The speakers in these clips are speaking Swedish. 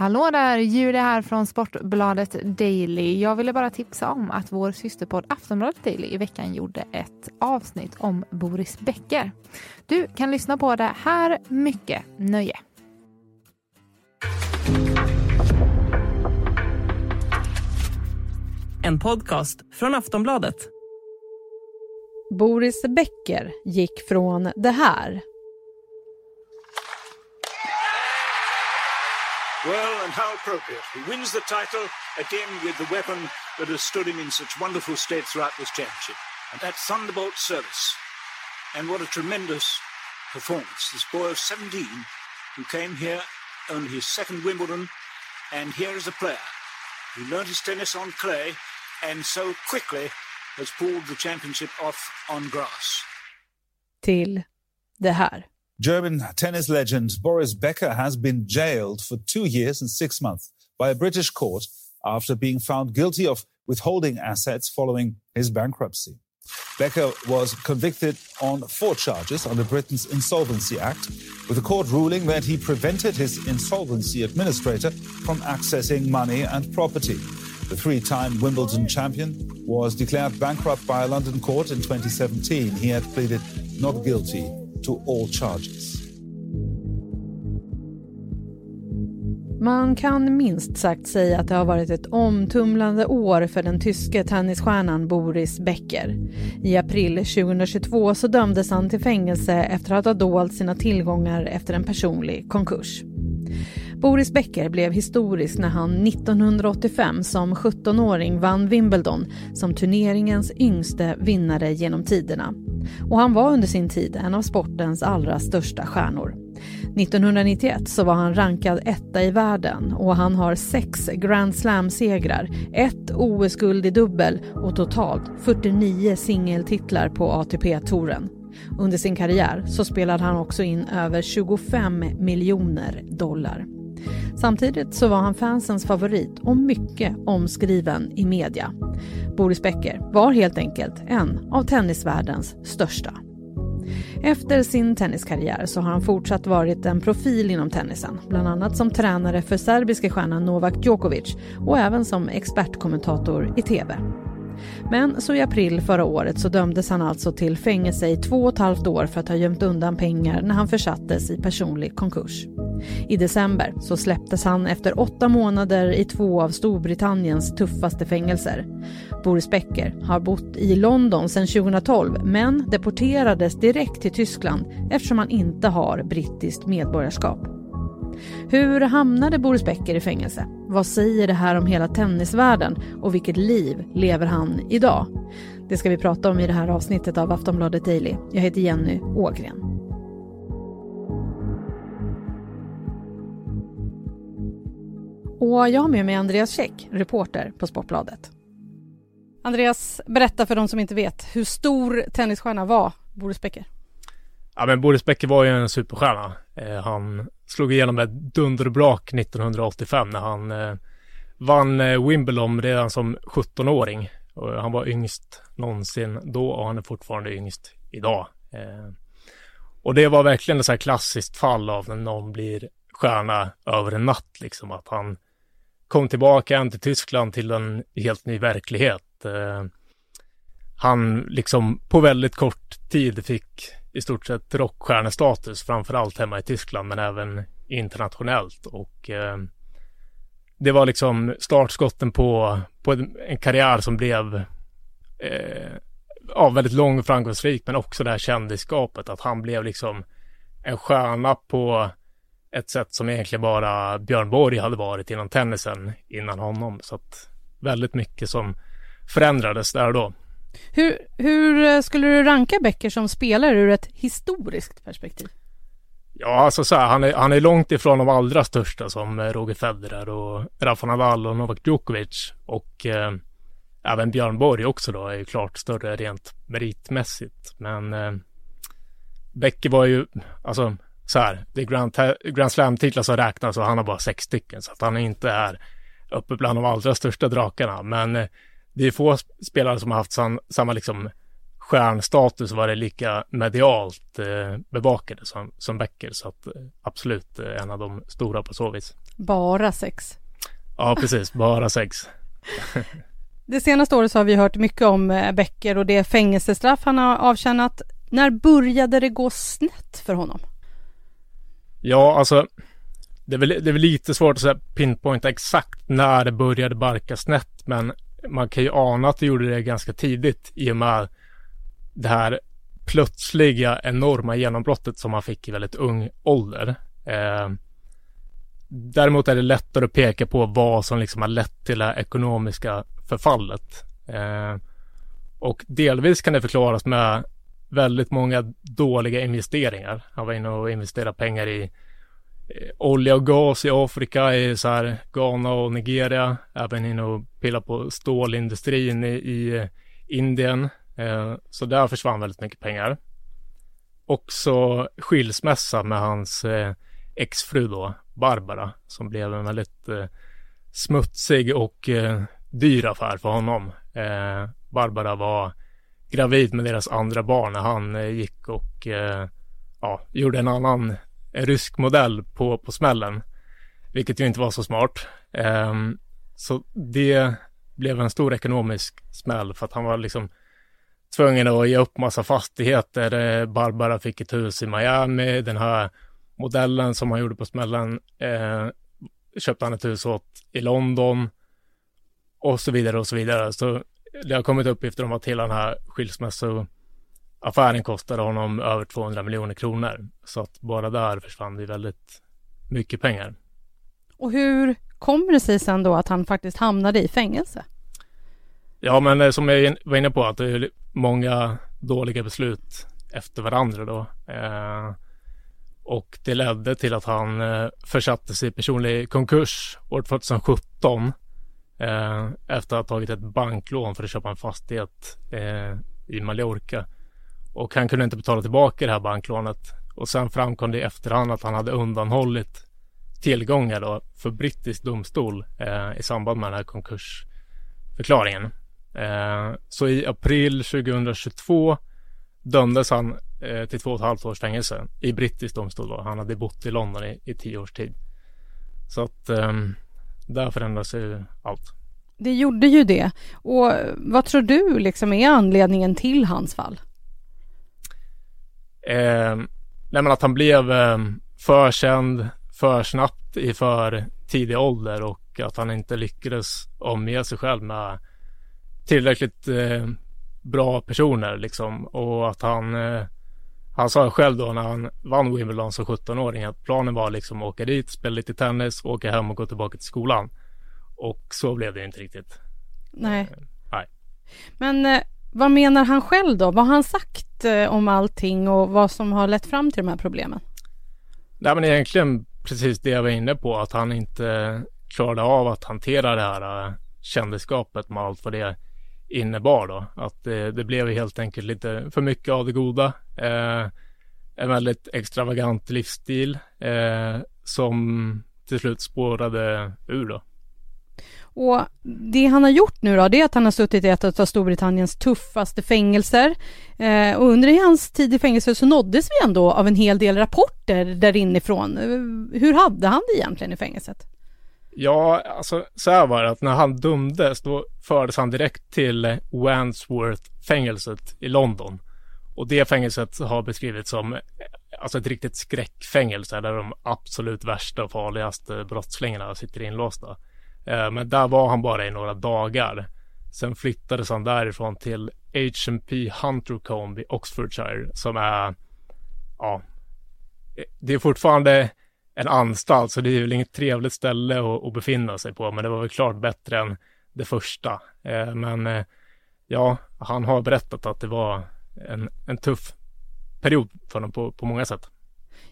Hallå där, Julia här från Sportbladet Daily. Jag ville bara tipsa om att vår systerpodd Aftonbladet Daily i veckan gjorde ett avsnitt om Boris Becker. Du kan lyssna på det här. Mycket nöje. En podcast från Aftonbladet. Boris Becker gick från det här Well, and how appropriate. He wins the title again with the weapon that has stood him in such wonderful state throughout this championship. And that Thunderbolt service. And what a tremendous performance. This boy of 17 who came here, only his second Wimbledon, and here is a player who learned his tennis on clay and so quickly has pulled the championship off on grass. Till det här. German tennis legend Boris Becker has been jailed for two years and six months by a British court after being found guilty of withholding assets following his bankruptcy. Becker was convicted on four charges under Britain's Insolvency Act, with the court ruling that he prevented his insolvency administrator from accessing money and property. The three time Wimbledon champion was declared bankrupt by a London court in 2017. He had pleaded not guilty to all charges. Man kan minst sagt säga att det har varit ett omtumlande år för den tyske tennisstjärnan Boris Becker. I april 2022 så dömdes han till fängelse efter att ha dolt sina tillgångar efter en personlig konkurs. Boris Becker blev historisk när han 1985 som 17-åring vann Wimbledon som turneringens yngste vinnare genom tiderna. Och han var under sin tid en av sportens allra största stjärnor. 1991 så var han rankad etta i världen och han har sex Grand Slam-segrar, ett OS-guld i dubbel och totalt 49 singeltitlar på ATP-touren. Under sin karriär så spelade han också in över 25 miljoner dollar. Samtidigt så var han fansens favorit och mycket omskriven i media. Boris Becker var helt enkelt en av tennisvärldens största. Efter sin tenniskarriär så har han fortsatt varit en profil inom tennisen, bland annat som tränare för serbiska stjärnan Novak Djokovic och även som expertkommentator i TV. Men så i april förra året så dömdes han alltså till fängelse i två och ett halvt år för att ha gömt undan pengar när han försattes i personlig konkurs. I december så släpptes han efter åtta månader i två av Storbritanniens tuffaste fängelser. Boris Becker har bott i London sedan 2012 men deporterades direkt till Tyskland eftersom han inte har brittiskt medborgarskap. Hur hamnade Boris Becker i fängelse? Vad säger det här om hela tennisvärlden och vilket liv lever han idag? Det ska vi prata om i det här avsnittet av Aftonbladet Daily. Jag heter Jenny Ågren. Och jag har med mig Andreas Käck, reporter på Sportbladet. Andreas, berätta för de som inte vet, hur stor tennisstjärna var Boris Becker? Ja men Boris Becker var ju en superstjärna. Eh, han slog igenom ett dunderbrak 1985 när han eh, vann eh, Wimbledon redan som 17-åring. Och han var yngst någonsin då och han är fortfarande yngst idag. Eh, och det var verkligen ett så här klassiskt fall av när någon blir stjärna över en natt liksom. Att han kom tillbaka hem till Tyskland till en helt ny verklighet. Eh, han liksom på väldigt kort tid fick i stort sett rockstjärnestatus, framförallt hemma i Tyskland, men även internationellt. Och eh, det var liksom startskotten på, på en karriär som blev eh, ja, väldigt lång och framgångsrik, men också det här kändisskapet, att han blev liksom en stjärna på ett sätt som egentligen bara Björn Borg hade varit inom tennisen innan honom. Så att väldigt mycket som förändrades där och då. Hur, hur eh, skulle du ranka Becker som spelare ur ett historiskt perspektiv? Ja, alltså så här, han är, han är långt ifrån de allra största som eh, Roger Federer och Rafa Nadal och Novak Djokovic och eh, även Björn Borg också då är ju klart större rent meritmässigt. Men eh, Becker var ju, alltså så här, det är Grand, Grand Slam-titlar som räknas och han har bara sex stycken så att han är inte här uppe bland de allra största drakarna. Men eh, det är få spelare som har haft sam, samma liksom stjärnstatus var det lika medialt eh, bevakade som, som Becker. Så att eh, absolut eh, en av de stora på så vis. Bara sex. Ja, precis. Bara sex. Det senaste året så har vi hört mycket om eh, Becker och det fängelsestraff han har avtjänat. När började det gå snett för honom? Ja, alltså det är väl, det är väl lite svårt att säga pinpointa exakt när det började barka snett, men man kan ju ana att det gjorde det ganska tidigt i och med det här plötsliga enorma genombrottet som han fick i väldigt ung ålder. Eh, däremot är det lättare att peka på vad som liksom har lett till det här ekonomiska förfallet. Eh, och delvis kan det förklaras med väldigt många dåliga investeringar. Han var inne och investerade pengar i eh, olja och gas i Afrika, i så här Ghana och Nigeria. Även inne och pilla på stålindustrin i, i eh, Indien. Eh, så där försvann väldigt mycket pengar. Också skilsmässa med hans eh, exfru då, Barbara, som blev en väldigt eh, smutsig och eh, dyr affär för honom. Eh, Barbara var gravid med deras andra barn när han eh, gick och eh, ja, gjorde en annan en rysk modell på, på smällen. Vilket ju inte var så smart. Ehm, så det blev en stor ekonomisk smäll för att han var liksom tvungen att ge upp massa fastigheter. Eh, Barbara fick ett hus i Miami. Den här modellen som han gjorde på smällen eh, köpte han ett hus åt i London. Och så vidare och så vidare. Så det har kommit uppgifter om att hela den här skilsmässoaffären kostade honom över 200 miljoner kronor. Så att bara där försvann det väldigt mycket pengar. Och hur kommer det sig sen då att han faktiskt hamnade i fängelse? Ja, men eh, som jag var inne på att det är många dåliga beslut efter varandra då. Eh, och det ledde till att han eh, försattes i personlig konkurs år 2017 eh, efter att ha tagit ett banklån för att köpa en fastighet eh, i Mallorca. Och han kunde inte betala tillbaka det här banklånet. Och sen framkom det i efterhand att han hade undanhållit tillgångar då för brittisk domstol eh, i samband med den här konkursförklaringen. Eh, så i april 2022 dömdes han eh, till två och ett halvt års fängelse i brittisk domstol. Då. Han hade bott i London i, i tio års tid. Så att ehm, där förändras ju allt. Det gjorde ju det. Och vad tror du liksom är anledningen till hans fall? Eh, nej men att han blev eh, för känd för snabbt i för tidig ålder och att han inte lyckades omge sig själv med tillräckligt eh, bra personer liksom och att han eh, han sa själv då när han vann Wimbledon som 17-åring att planen var liksom att åka dit, spela lite tennis, åka hem och gå tillbaka till skolan. Och så blev det inte riktigt. Nej. Eh, nej. Men eh, vad menar han själv då? Vad har han sagt eh, om allting och vad som har lett fram till de här problemen? Nej men egentligen precis det jag var inne på att han inte klarade av att hantera det här kändisskapet med allt vad det innebar då. Att det, det blev helt enkelt lite för mycket av det goda. Eh, en väldigt extravagant livsstil eh, som till slut spårade ur då. Och det han har gjort nu då, det är att han har suttit i ett av Storbritanniens tuffaste fängelser. Eh, och under hans tid i fängelse så nåddes vi ändå av en hel del rapporter där inifrån. Eh, hur hade han det egentligen i fängelset? Ja, alltså så här var det att när han dömdes då fördes han direkt till Wandsworth-fängelset i London. Och det fängelset har beskrivits som alltså ett riktigt skräckfängelse där de absolut värsta och farligaste brottslingarna sitter inlåsta. Eh, men där var han bara i några dagar. Sen flyttades han därifrån till HMP Huntercombe i Oxfordshire som är, ja, det är fortfarande en anstalt så det är väl inget trevligt ställe att, att befinna sig på men det var väl klart bättre än det första. Eh, men eh, ja, han har berättat att det var en, en tuff period för honom på, på många sätt.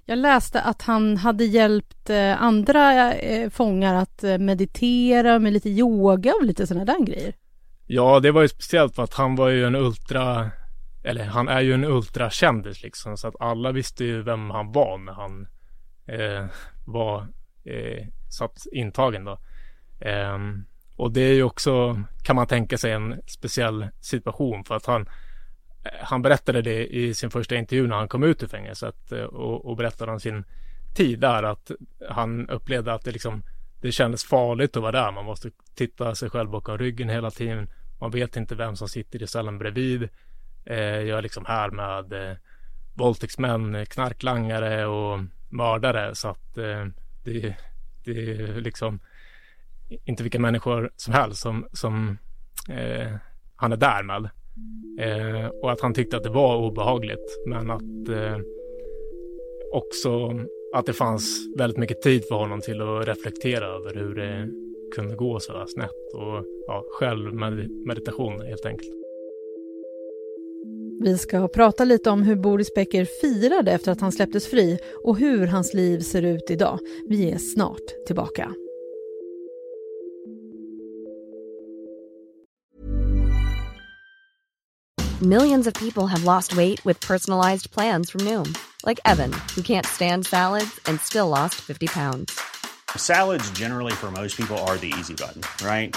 Jag läste att han hade hjälpt eh, andra fångar att meditera med lite yoga och lite sådana där grejer. Ja, det var ju speciellt för att han var ju en ultra, eller han är ju en ultrakändis liksom, så att alla visste ju vem han var när han eh, var eh, satt intagen då. Eh, och det är ju också, kan man tänka sig, en speciell situation för att han, eh, han berättade det i sin första intervju när han kom ut ur fängelset eh, och, och berättade om sin tid där att han upplevde att det liksom det kändes farligt att vara där. Man måste titta sig själv bakom ryggen hela tiden. Man vet inte vem som sitter i cellen bredvid. Eh, jag är liksom här med eh, våldtäktsmän, knarklangare och mördare. Så att eh, det, det är liksom inte vilka människor som helst som, som eh, han är där med. Eh, och att han tyckte att det var obehagligt. Men att eh, också att det fanns väldigt mycket tid för honom till att reflektera över hur det kunde gå så här snett och ja, självmeditation helt enkelt. Vi ska prata lite om hur Boris Becker firade efter att han släpptes fri och hur hans liv ser ut idag. Vi är snart tillbaka. Millions of people have lost weight with personalized plans from Noom. Like Evan, who can't stand salads and still lost 50 pounds. Salads generally for most people are the easy button, right?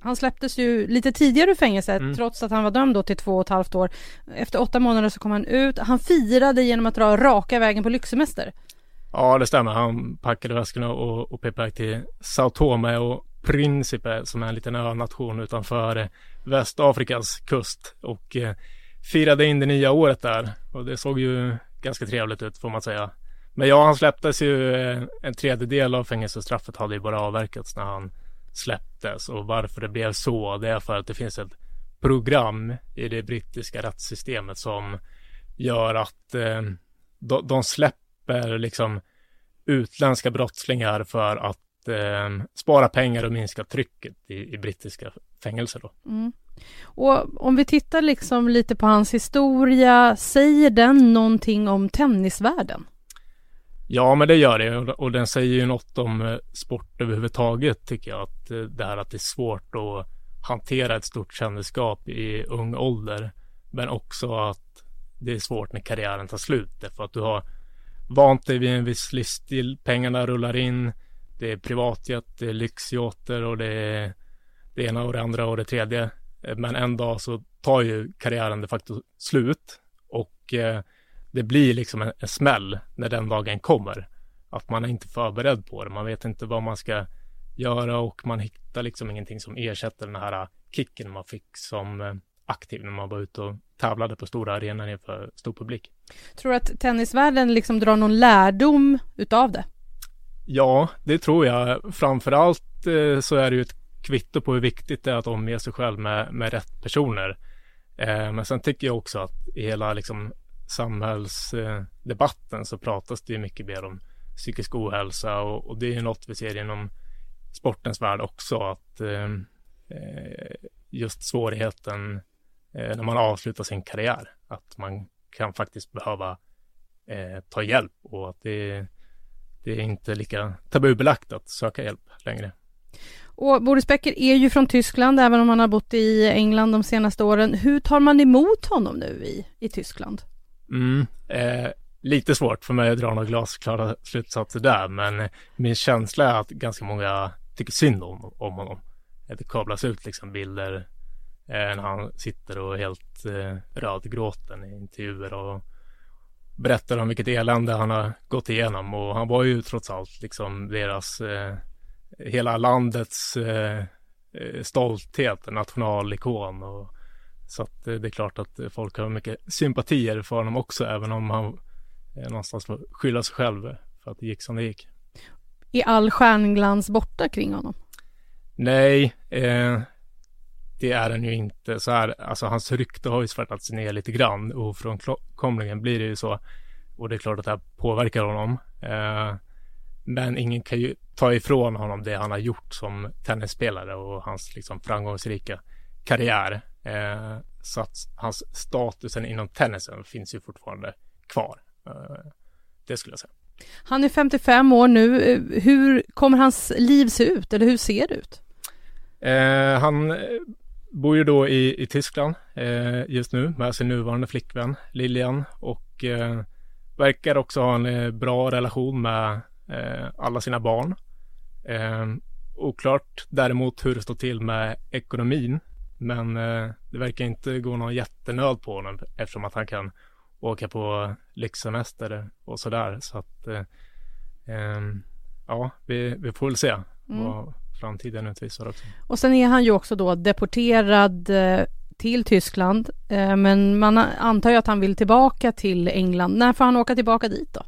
Han släpptes ju lite tidigare ur fängelset mm. trots att han var dömd då till två och ett halvt år. Efter åtta månader så kom han ut. Han firade genom att dra raka vägen på lyxsemester. Ja, det stämmer. Han packade väskorna och, och pep till Sao Tome och Principe som är en liten önation utanför Västafrikas kust och eh, firade in det nya året där. Och det såg ju ganska trevligt ut får man säga. Men ja, han släpptes ju. Eh, en tredjedel av fängelsestraffet hade ju bara avverkats när han släpptes och varför det blev så. Det är för att det finns ett program i det brittiska rättssystemet som gör att eh, de, de släpper liksom utländska brottslingar för att eh, spara pengar och minska trycket i, i brittiska fängelser. Då. Mm. Och om vi tittar liksom lite på hans historia, säger den någonting om tennisvärlden? Ja, men det gör det och den säger ju något om eh, sport överhuvudtaget tycker jag. Att eh, det här att det är svårt att hantera ett stort kändisskap i ung ålder. Men också att det är svårt när karriären tar slut. För att du har vant dig vid en viss livsstil. Pengarna rullar in. Det är privatjet, det är lyxyachter och det är det ena och det andra och det tredje. Eh, men en dag så tar ju karriären de facto slut. Och eh, det blir liksom en, en smäll när den dagen kommer. Att man är inte förberedd på det. Man vet inte vad man ska göra och man hittar liksom ingenting som ersätter den här kicken man fick som eh, aktiv när man var ute och tävlade på stora arenor inför stor publik. Tror du att tennisvärlden liksom drar någon lärdom utav det? Ja, det tror jag. Framförallt eh, så är det ju ett kvitto på hur viktigt det är att omge sig själv med, med rätt personer. Eh, men sen tycker jag också att i hela liksom samhällsdebatten så pratas det mycket mer om psykisk ohälsa och, och, det är ju något vi ser inom sportens värld också att eh, eh, just svårigheten eh, när man avslutar sin karriär att man kan faktiskt behöva eh, ta hjälp och att det, det är inte lika tabubelagt att söka hjälp längre. Och Boris Becker är ju från Tyskland, även om han har bott i England de senaste åren. Hur tar man emot honom nu i, i Tyskland? Mm, eh, lite svårt för mig att dra några glasklara slutsatser där, men min känsla är att ganska många tycker synd om, om honom. Det kablas ut liksom bilder eh, när han sitter och är helt eh, rödgråten i intervjuer och berättar om vilket elände han har gått igenom och han var ju trots allt liksom deras eh, hela landets eh, eh stolthet, nationalikon och så att det är klart att folk har mycket sympatier för honom också, även om han någonstans får skylla sig själv för att det gick som det gick. Är all stjärnglans borta kring honom? Nej, eh, det är den ju inte. Så här, alltså hans rykte har ju svärtats ner lite grann. Ofrånkomligen blir det ju så. Och det är klart att det här påverkar honom. Eh, men ingen kan ju ta ifrån honom det han har gjort som tennisspelare och hans liksom framgångsrika karriär. Eh, så att hans statusen inom tennisen finns ju fortfarande kvar. Eh, det skulle jag säga. Han är 55 år nu. Hur kommer hans liv se ut eller hur ser det ut? Eh, han bor ju då i, i Tyskland eh, just nu med sin nuvarande flickvän Lilian och eh, verkar också ha en eh, bra relation med eh, alla sina barn. Eh, oklart däremot hur det står till med ekonomin men eh, det verkar inte gå någon jättenöd på honom eftersom att han kan åka på lyxsemester och sådär. Så att ja, vi, vi får väl se mm. vad, framtiden utvisar också. Och sen är han ju också då deporterad eh, till Tyskland, eh, men man antar ju att han vill tillbaka till England. När får han åka tillbaka dit då?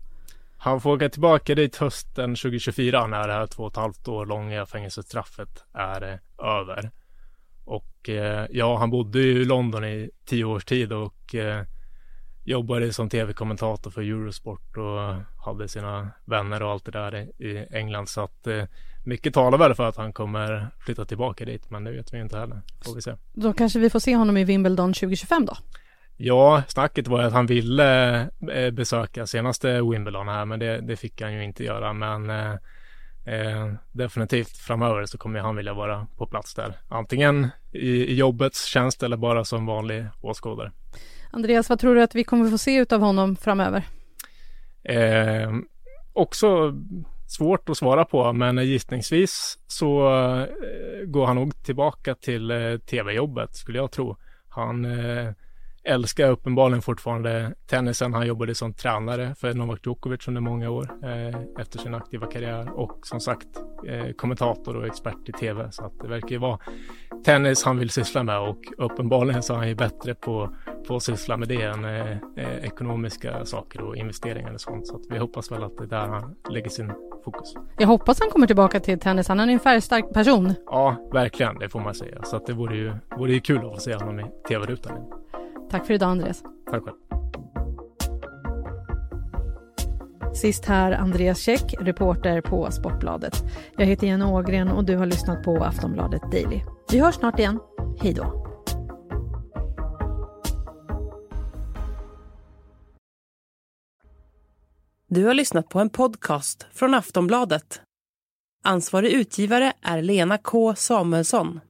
Han får åka tillbaka dit hösten 2024 när det här två och ett halvt år långa fängelsestraffet är eh, över. Och ja, han bodde ju i London i tio års tid och jobbade som tv-kommentator för Eurosport och hade sina vänner och allt det där i England. Så att mycket talar väl för att han kommer flytta tillbaka dit, men det vet vi inte heller. Får vi se. Då kanske vi får se honom i Wimbledon 2025 då? Ja, snacket var att han ville eh, besöka senaste Wimbledon här, men det, det fick han ju inte göra. Men eh, definitivt framöver så kommer han vilja vara på plats där. Antingen i, i jobbets tjänst eller bara som vanlig åskådare. Andreas, vad tror du att vi kommer få se ut av honom framöver? Eh, också svårt att svara på, men gissningsvis så eh, går han nog tillbaka till eh, tv-jobbet skulle jag tro. Han eh, älskar uppenbarligen fortfarande tennisen. Han jobbade som tränare för Novak Djokovic under många år eh, efter sin aktiva karriär och som sagt eh, kommentator och expert i tv. Så att det verkar ju vara tennis han vill syssla med och uppenbarligen så är han ju bättre på, på att syssla med det än eh, eh ekonomiska saker och investeringar och sånt. Så att vi hoppas väl att det är där han lägger sin fokus. Jag hoppas han kommer tillbaka till tennis. Han är en färgstark person. Ja, verkligen. Det får man säga. Så att det vore ju, vore ju kul att få se honom i tv-rutan. Tack för idag Andreas. Tack själv. Sist här Andreas Käck, reporter på Sportbladet. Jag heter Jenny Ågren och du har lyssnat på Aftonbladet Daily. Vi hörs snart igen. Hej då. Du har lyssnat på en podcast från Aftonbladet. Ansvarig utgivare är Lena K Samuelsson.